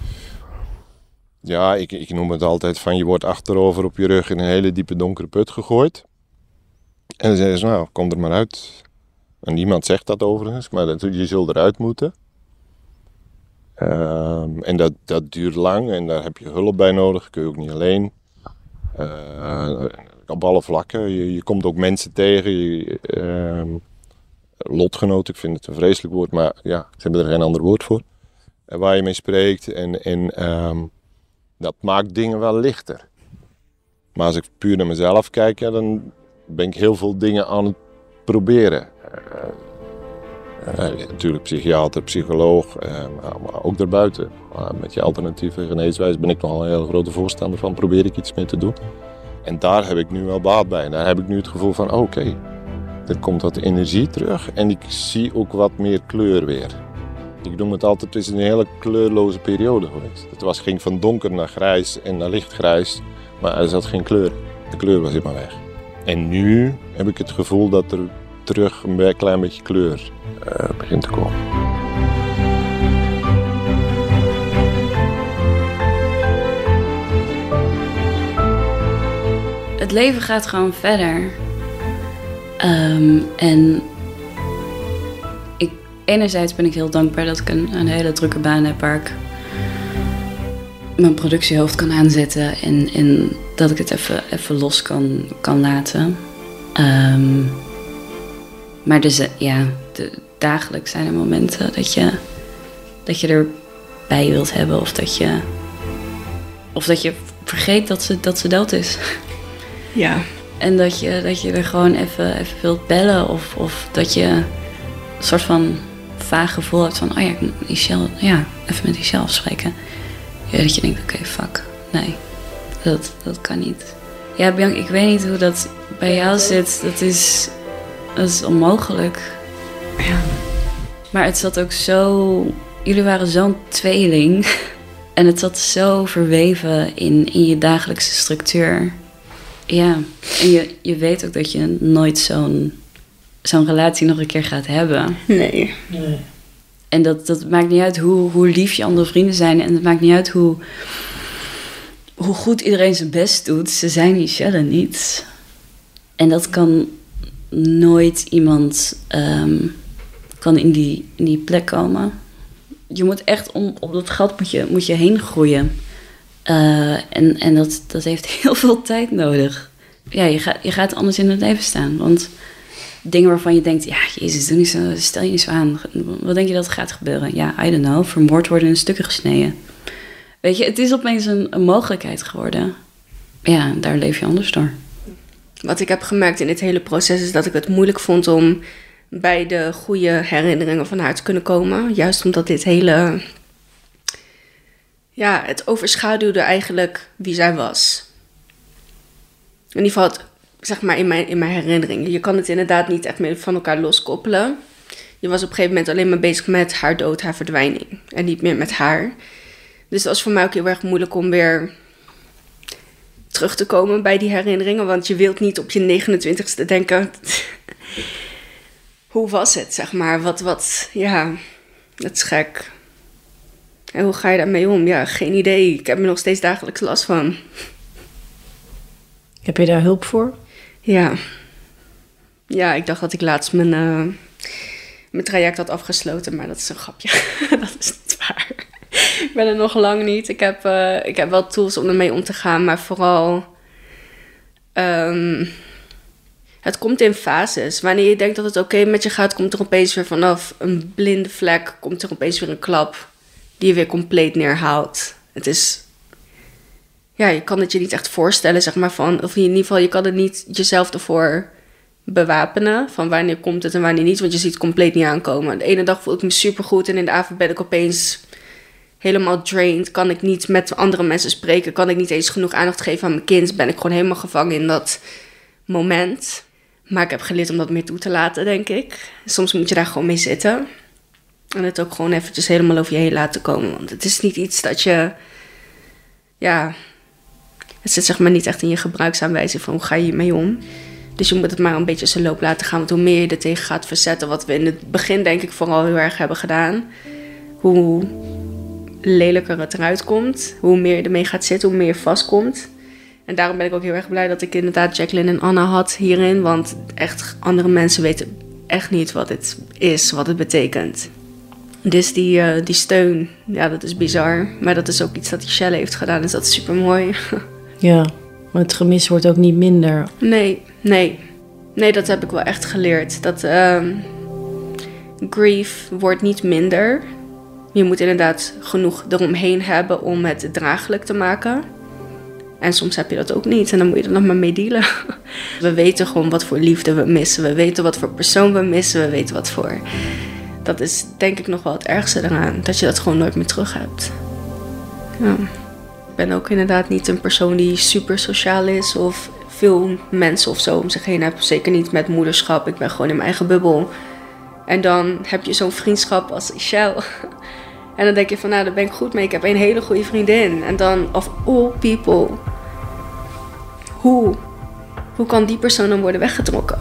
Ja, ik, ik noem het altijd van je wordt achterover op je rug in een hele diepe donkere put gegooid. En dan zeggen ze, nou, kom er maar uit. En niemand zegt dat overigens, maar dat, je zult eruit moeten. Ehm, en dat, dat duurt lang en daar heb je hulp bij nodig, kun je ook niet alleen. Eh, op alle vlakken. Je, je komt ook mensen tegen, ehm, lotgenoten, ik vind het een vreselijk woord, maar ja, ze hebben er geen ander woord voor. En waar je mee spreekt en, en ehm, dat maakt dingen wel lichter. Maar als ik puur naar mezelf kijk, dan ben ik heel veel dingen aan het proberen. Eh, eh, natuurlijk psychiater, psycholoog, eh, maar, ook daarbuiten. Met je alternatieve geneeswijze ben ik nogal een heel grote voorstander van. Probeer ik iets mee te doen. En daar heb ik nu wel baat bij. Daar heb ik nu het gevoel van, oké, er komt wat energie terug en ik zie ook wat meer kleur weer. Ik noem het altijd, het is een hele kleurloze periode geweest. Het was, ging van donker naar grijs en naar lichtgrijs, maar er zat geen kleur. De kleur was helemaal weg. En nu heb ik het gevoel dat er terug een klein beetje kleur eh, begint te komen. Het leven gaat gewoon verder. Ehm, en ik, enerzijds ben ik heel dankbaar dat ik een, hele drukke baan heb waar ik mijn productiehoofd kan aanzetten en, en dat ik het even, even los kan, kan laten. Ehm, maar dus, eh, ja, de, dagelijks zijn er momenten dat je, dat je erbij wilt hebben of dat je, of dat je vergeet dat ze, dat ze dood is. Ja. En dat je, dat je er gewoon even, even wilt bellen. Of, of dat je een soort van vaag gevoel hebt van... Oh ja, ik moet ja, even met Michel afspreken. Ja, dat je denkt, oké, fuck. Nee, dat, dat kan niet. Ja, Bianca, ik weet niet hoe dat bij jou zit. Dat is, dat is onmogelijk. Ja. Maar het zat ook zo... Jullie waren zo'n tweeling. En het zat zo verweven in, in je dagelijkse structuur. Ja, en je, je weet ook dat je nooit zo'n zo'n relatie nog een keer gaat hebben. Nee. En dat, dat maakt niet uit hoe, hoe lief je andere vrienden zijn. En het maakt niet uit hoe, hoe goed iedereen zijn best doet. Ze zijn Michelle niet. En dat kan nooit iemand ehm, kan in, die, in die plek komen. Je moet echt om, op dat gat moet je, moet je heen groeien. Eh, en en dat, dat heeft heel veel tijd nodig. Ja, je gaat, je gaat anders in het leven staan. Want dingen waarvan je denkt, ja, jezus, doe niet zo, stel je niet zo aan. Wat denk je dat gaat gebeuren? Ja, I don't know. Vermoord worden in stukken gesneden. Weet je, het is opeens een, een mogelijkheid geworden. ja, daar leef je anders door. Wat ik heb gemerkt in dit hele proces is dat ik het moeilijk vond om bij de goede herinneringen van haar te kunnen komen. Juist omdat dit hele. Ja, het overschaduwde eigenlijk wie zij was. In ieder geval, het, zeg maar in mijn, in mijn herinneringen. Je kan het inderdaad niet echt meer van elkaar loskoppelen. Je was op een gegeven moment alleen maar bezig met haar dood, haar verdwijning. En niet meer met haar. Dus dat was voor mij ook heel erg moeilijk om weer terug te komen bij die herinneringen. Want je wilt niet op je 29ste denken. hoe was het, zeg maar? Wat, wat, ja, dat is gek. En hoe ga je daarmee om? Ja, geen idee. Ik heb er nog steeds dagelijks last van. Heb je daar hulp voor? Ja. Ja, ik dacht dat ik laatst mijn, uh, mijn traject had afgesloten, maar dat is een grapje. dat is niet waar. ik ben er nog lang niet. Ik heb, uh, ik heb wel tools om ermee om te gaan, maar vooral. Um, het komt in fases. Wanneer je denkt dat het oké met je gaat, komt er opeens weer vanaf een blinde vlek, komt er opeens weer een klap die je weer compleet neerhaalt. Het is. Ja, je kan het je niet echt voorstellen, zeg maar, van. Of in ieder geval, je kan het niet jezelf ervoor bewapenen. Van wanneer komt het en wanneer niet, want je ziet het compleet niet aankomen. De ene dag voel ik me supergoed en in de avond ben ik opeens helemaal drained. Kan ik niet met andere mensen spreken? Kan ik niet eens genoeg aandacht geven aan mijn kind? Ben ik gewoon helemaal gevangen in dat moment. Maar ik heb geleerd om dat meer toe te laten, denk ik. Soms moet je daar gewoon mee zitten. En het ook gewoon eventjes helemaal over je heen laten komen. Want het is niet iets dat je... Ja, het zit zeg maar niet echt in je gebruiksaanwijzing van hoe ga je hiermee om. Dus je moet het maar een beetje zijn loop laten gaan. Want hoe meer je er tegen gaat verzetten, wat we in het begin denk ik vooral heel erg hebben gedaan. Hoe lelijker het eruit komt. Hoe meer je ermee gaat zitten, hoe meer je vastkomt. En daarom ben ik ook heel erg blij dat ik inderdaad Jacqueline en Anna had hierin. Want echt andere mensen weten echt niet wat het is, wat het betekent. Dus die, uh, die steun, ja, dat is bizar. Maar dat is ook iets dat die Shell heeft gedaan, dus dat is super mooi. ja, maar het gemis wordt ook niet minder. Nee, nee. Nee, dat heb ik wel echt geleerd. Dat uh, grief wordt niet minder. Je moet inderdaad genoeg eromheen hebben om het draaglijk te maken. En soms heb je dat ook niet en dan moet je er nog maar mee dealen. We weten gewoon wat voor liefde we missen. We weten wat voor persoon we missen. We weten wat voor. Dat is denk ik nog wel het ergste eraan. Dat je dat gewoon nooit meer terug hebt. Ja. Ik ben ook inderdaad niet een persoon die super sociaal is of veel mensen of zo om zich heen heeft. Zeker niet met moederschap. Ik ben gewoon in mijn eigen bubbel. En dan heb je zo'n vriendschap als Michelle. En dan denk je van, nou, daar ben ik goed mee. Ik heb een hele goede vriendin. En dan, of all people, hoe, hoe kan die persoon dan worden weggetrokken?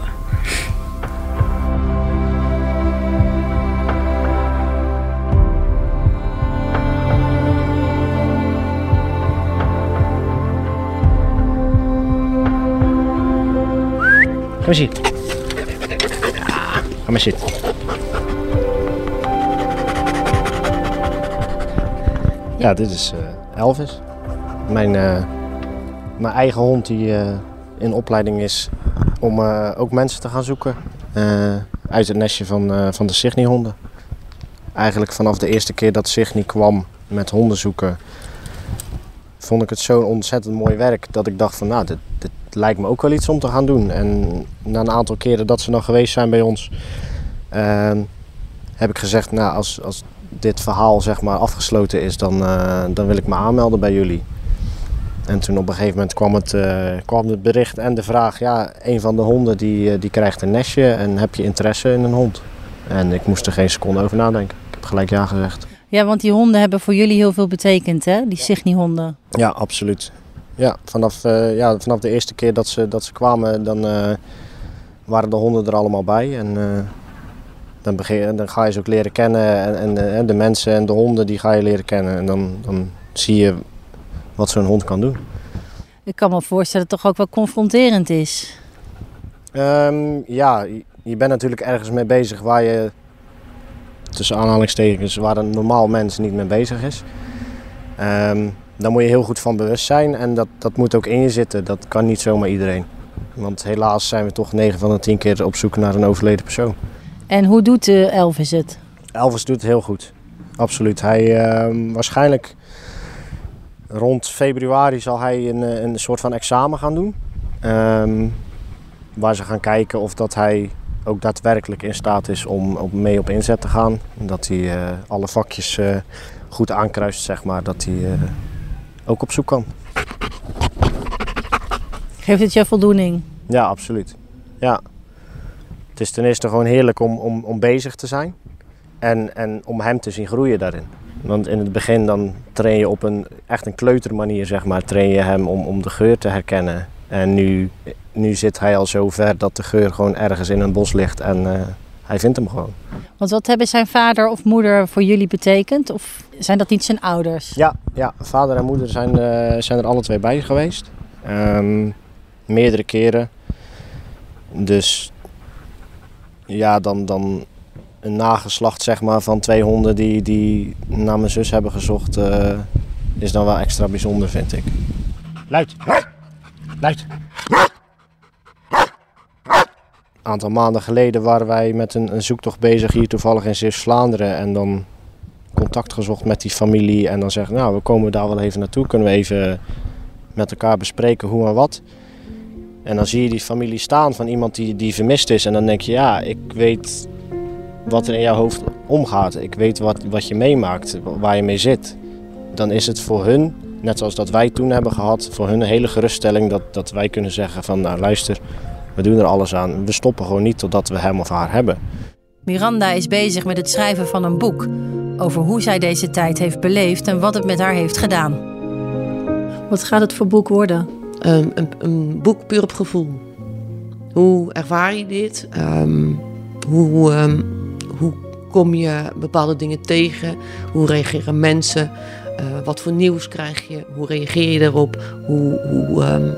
Kom maar zitten. Kom maar zitten. Ja, dit is uh, Elvis. Mijn, uh, mijn eigen hond die uh, in opleiding is om ook mensen te gaan zoeken uit het nestje van, van de Signy-honden. Eigenlijk vanaf de eerste keer dat Signy kwam met honden zoeken, vond ik het zo'n ontzettend mooi werk dat ik dacht van nou, dit lijkt me ook wel iets om te gaan doen. En na een aantal keren dat ze nog geweest zijn bij ons, heb ik gezegd, nou, als, als dit verhaal zeg maar afgesloten is, dan, uh, dan wil ik me aanmelden bij jullie. En toen op een gegeven moment kwam het, uh, kwam het bericht en de vraag, ja, een van de honden die, uh, die krijgt een nestje en heb je interesse in een hond? En ik moest er geen seconde over nadenken. Ik heb gelijk ja gezegd. Ja, want die honden hebben voor jullie heel veel betekend, hè? Die Signy-honden. Ja, absoluut. Ja, vanaf, ja, vanaf de eerste keer dat ze, dat ze kwamen, dan waren de honden er allemaal bij. En dan, begin, dan ga je ze ook leren kennen en, en, en, de mensen en de honden die ga je leren kennen. En dan, dan zie je wat zo'n hond kan doen. Ik kan me voorstellen dat het toch ook wel confronterend is. Um, ja, je bent natuurlijk ergens mee bezig waar je, tussen aanhalingstekens, waar een normaal mens niet mee bezig is. Um, daar moet je heel goed van bewust zijn en dat, dat moet ook in je zitten. Dat kan niet zomaar iedereen. Want helaas zijn we toch 9 van de 10 keer op zoek naar een overleden persoon. En hoe doet uh, Elvis het? Elvis doet het heel goed. Absoluut. Hij uh, waarschijnlijk rond februari zal hij een, eh, een soort van examen gaan doen. Ehm, waar ze gaan kijken of dat hij ook daadwerkelijk in staat is om op, mee op inzet te gaan. Dat hij uh, alle vakjes uh, goed aankruist, zeg maar. Dat hij ook op zoek kan. Geeft het je voldoening? Ja, absoluut. Ja. Het is ten eerste gewoon heerlijk om, om, om bezig te zijn. En, en om hem te zien groeien daarin. Want in het begin dan train je op een echt een kleutermanier, zeg maar. Train je hem om, om de geur te herkennen. En nu, nu zit hij al zo ver dat de geur gewoon ergens in een bos ligt en uh, hij vindt hem gewoon. Want wat hebben zijn vader of moeder voor jullie betekend? Of zijn dat niet zijn ouders? Ja, ja vader en moeder zijn, uh, zijn er alle twee bij geweest. Um, meerdere keren. Dus ja, dan, dan een nageslacht zeg maar, van twee honden die, die naar mijn zus hebben gezocht, uh, is dan wel extra bijzonder, vind ik. Luid! Luid! Een aantal maanden geleden waren wij met een, zoektocht bezig hier toevallig in Zeeuws-Vlaanderen. En dan contact gezocht met die familie. En dan zeggen, nou, we komen daar wel even naartoe. Kunnen we even met elkaar bespreken hoe en wat. En dan zie je die familie staan van iemand die, die vermist is. En dan denk je, ja, ik weet wat er in jouw hoofd omgaat. Ik weet wat, wat je meemaakt, waar je mee zit. Dan is het voor hun, net zoals dat wij toen hebben gehad, voor hun een hele geruststelling dat, dat wij kunnen zeggen van nou luister, we doen er alles aan. We stoppen gewoon niet totdat we hem of haar hebben. Miranda is bezig met het schrijven van een boek over hoe zij deze tijd heeft beleefd en wat het met haar heeft gedaan. Wat gaat het voor boek worden? Um, een, een, boek puur op gevoel. Hoe ervaar je dit? Um, hoe, um, hoe kom je bepaalde dingen tegen? Hoe reageren mensen? Uh, wat voor nieuws krijg je? Hoe reageer je daarop? Hoe, hoe, um,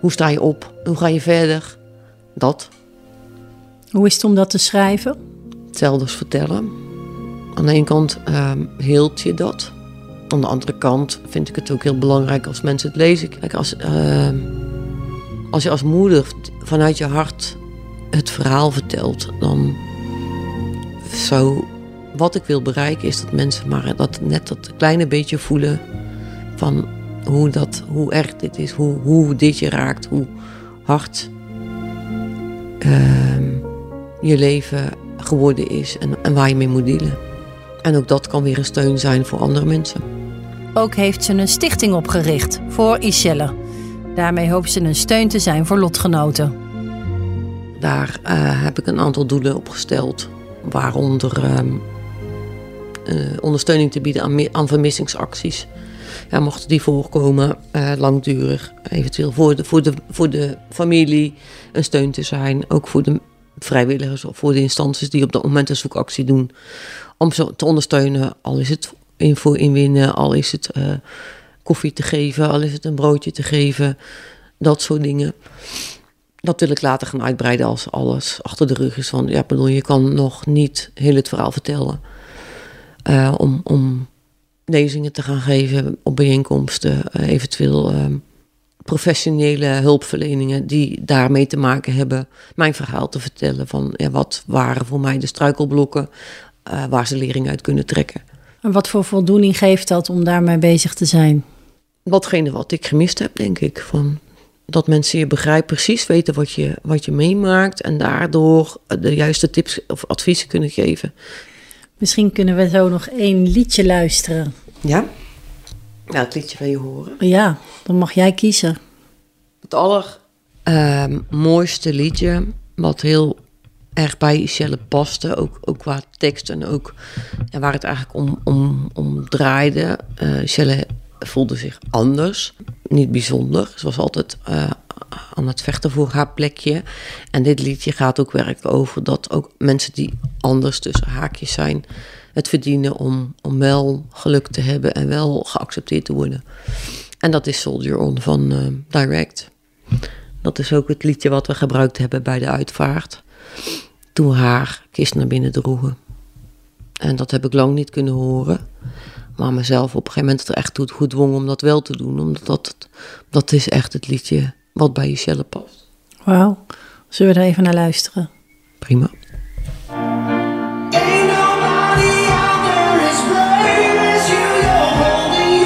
hoe sta je op? Hoe ga je verder? Dat. Hoe is het om dat te schrijven? Hetzelfde als vertellen. Aan de ene kant um, heelt je dat. Aan de andere kant vind ik het ook heel belangrijk als mensen het lezen. Kijk, als, uh, als je als moeder vanuit je hart het verhaal vertelt, dan zo. Wat ik wil bereiken is dat mensen maar dat net dat kleine beetje voelen van hoe, dat, hoe erg dit is, hoe, hoe dit je raakt, hoe hard uh, je leven geworden is en, en waar je mee moet dealen. En ook dat kan weer een steun zijn voor andere mensen. Ook heeft ze een stichting opgericht voor Ishelle. Daarmee hoopt ze een steun te zijn voor lotgenoten. Daar uh, heb ik een aantal doelen opgesteld, waaronder uh, uh, ondersteuning te bieden aan, aan vermissingsacties. Ja, mochten die voorkomen, uh, langdurig, eventueel voor de, voor, de, voor de familie een steun te zijn. Ook voor de vrijwilligers of voor de instanties die op dat moment een zoekactie doen. Om ze te ondersteunen, al is het info inwinnen, al is het uh, koffie te geven, al is het een broodje te geven. Dat soort dingen. Dat wil ik later gaan uitbreiden als alles achter de rug is. Van, ja, bedoel, je kan nog niet heel het verhaal vertellen. Uh, om, om lezingen te gaan geven op bijeenkomsten, uh, eventueel uh, professionele hulpverleningen die daarmee te maken hebben, mijn verhaal te vertellen van ja, wat waren voor mij de struikelblokken uh, waar ze lering uit kunnen trekken. En wat voor voldoening geeft dat om daarmee bezig te zijn? Watgene wat ik gemist heb, denk ik. Van dat mensen je begrijpen, precies weten wat je, wat je meemaakt en daardoor de juiste tips of adviezen kunnen geven. Misschien kunnen we zo nog één liedje luisteren. Ja? Ja, het liedje wil je horen. Ja, dan mag jij kiezen. Het allermooiste uh, liedje, wat heel erg bij Michelle paste, ook, ook qua tekst en ook ja, waar het eigenlijk om, om, om draaide. Uh, voelde zich anders, niet bijzonder. Ze was altijd uh, aan het vechten voor haar plekje. En dit liedje gaat ook werken over dat ook mensen die anders tussen haakjes zijn, het verdienen om, om wel geluk te hebben en wel geaccepteerd te worden. En dat is Soldier On van uh, Direct. Dat is ook het liedje wat we gebruikt hebben bij de uitvaart. Toen haar kist naar binnen droegen. En dat heb ik lang niet kunnen horen. Maar mezelf op een gegeven moment er echt toe gedwongen om dat wel te doen. Omdat dat, dat is echt het liedje wat bij Michelle past. Wauw. Zullen we er even naar luisteren? Prima. As brave as you. You're holding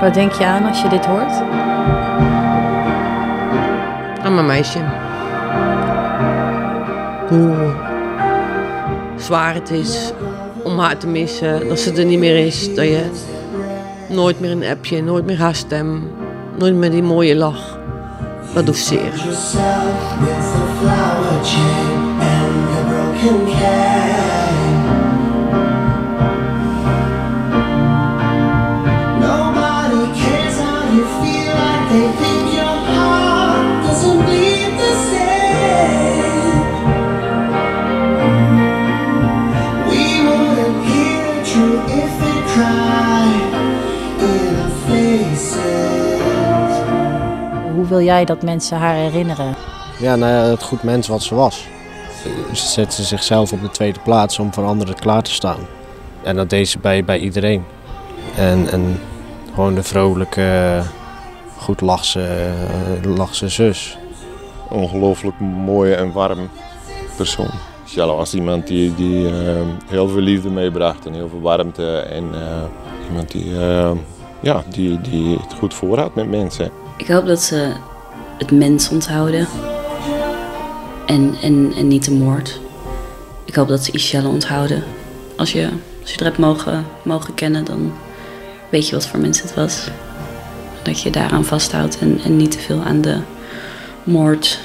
Wat denk je aan als je dit hoort? Aan mijn meisje. Hoe zwaar het is om haar te missen. Dat ze er niet meer is. Dat je nooit meer een appje, nooit meer haar stem, nooit meer die mooie lach. Dat doet zeer. Wil jij dat mensen haar herinneren? Ja, nou ja, het goed mens wat ze was. Ze zette zichzelf op de tweede plaats om voor anderen klaar te staan. En dat deed ze bij, bij iedereen. En, en gewoon de vrolijke, goed lachse, lachse zus. Ongelooflijk mooie en warm persoon. Shella was iemand die, die eh, heel veel liefde meebracht en heel veel warmte. En eh, iemand die, eh, ja, die, die het goed voor had met mensen. Ik hoop dat ze het mens onthouden. En, en, en niet de moord. Ik hoop dat ze Ishelle onthouden. Als je, als je er hebt mogen, mogen kennen, dan weet je wat voor mens het was. Dat je daaraan vasthoudt en, en niet te veel aan de moord.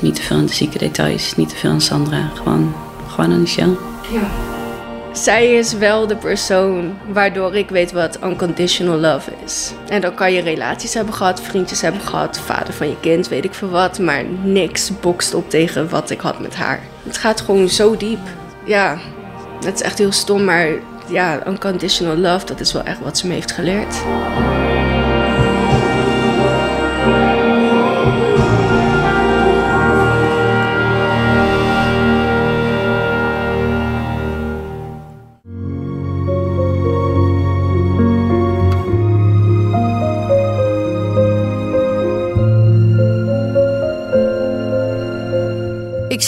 Niet te veel aan de zieke details. Niet te veel aan Sandra. Gewoon, gewoon aan Ishelle. Zij is wel de persoon waardoor ik weet wat unconditional love is. En dan kan je relaties hebben gehad, vriendjes hebben gehad, vader van je kind, weet ik veel wat. Maar niks bokst op tegen wat ik had met haar. Het gaat gewoon zo diep. Ja, het is echt heel stom, maar ja, unconditional love, dat is wel echt wat ze me heeft geleerd.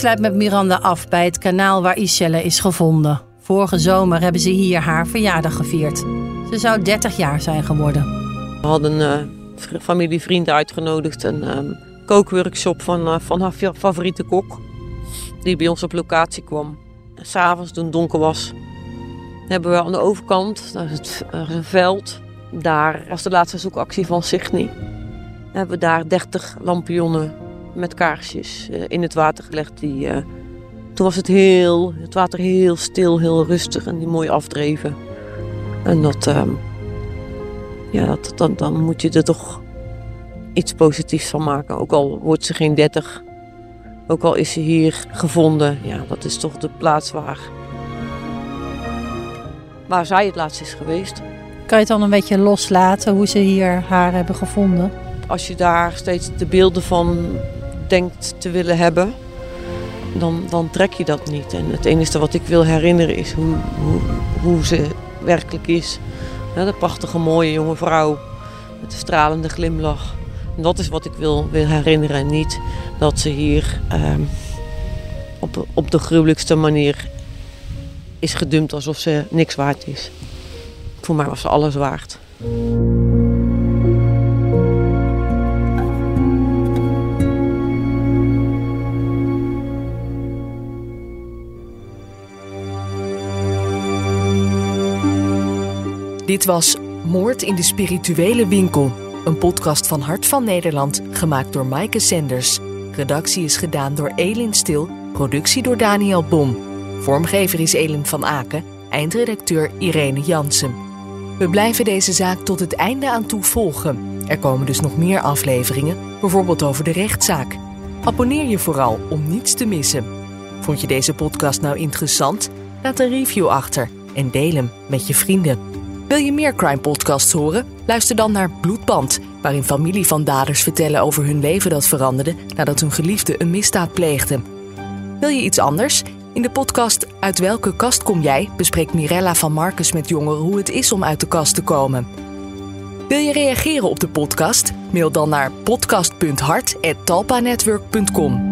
Sluit met Miranda af bij het kanaal waar Iselle is gevonden. Vorige zomer hebben ze hier haar verjaardag gevierd. Ze zou 30 jaar zijn geworden. We hadden uh, familie, vrienden uitgenodigd. Een um, kookworkshop van, uh, van haar favoriete kok. Die bij ons op locatie kwam. S'avonds, toen het donker was, hebben we aan de overkant, daar is, het, een veld. Daar was de laatste zoekactie van Signy. Hebben we daar 30 lampionnen met kaarsjes uh, in het water gelegd. Die, uh, toen was het, heel, het water heel stil, heel rustig en die mooi afdreven. En dat, uh, ja, dat, dan, dan moet je er toch iets positiefs van maken. Ook al wordt ze geen 30, ook al is ze hier gevonden. Ja, dat is toch de plaats waar, waar zij het laatst is geweest. Kan je het dan een beetje loslaten hoe ze hier haar hebben gevonden? Als je daar steeds de beelden van denkt te willen hebben, dan, dan trek je dat niet. En het enige wat ik wil herinneren is hoe, hoe, ze werkelijk is. Ja, de prachtige, mooie jonge vrouw met de stralende glimlach. Dat is wat ik wil, wil herinneren. En niet dat ze hier um, op, op de gruwelijkste manier is gedumpt alsof ze niks waard is. Voor mij was ze alles waard. Dit was Moord in de Spirituele Winkel. Een podcast van Hart van Nederland, gemaakt door Maaike Senders. Redactie is gedaan door Elin Stil, productie door Daniel Bom. Vormgever is Elin van Aken, eindredacteur Irene Jansen. We blijven deze zaak tot het einde aan toe volgen. Er komen dus nog meer afleveringen, bijvoorbeeld over de rechtszaak. Abonneer je vooral om niets te missen. Vond je deze podcast nou interessant? Laat een review achter en deel hem met je vrienden. Wil je meer crime podcasts horen? Luister dan naar Bloedband, waarin familie van daders vertellen over hun leven dat veranderde nadat hun geliefde een misdaad pleegde. Wil je iets anders? In de podcast Uit welke kast kom jij? bespreekt Mirella van Marcus met jongeren hoe het is om uit de kast te komen. Wil je reageren op de podcast? Mail dan naar podcast.hart.talpanetwork.com.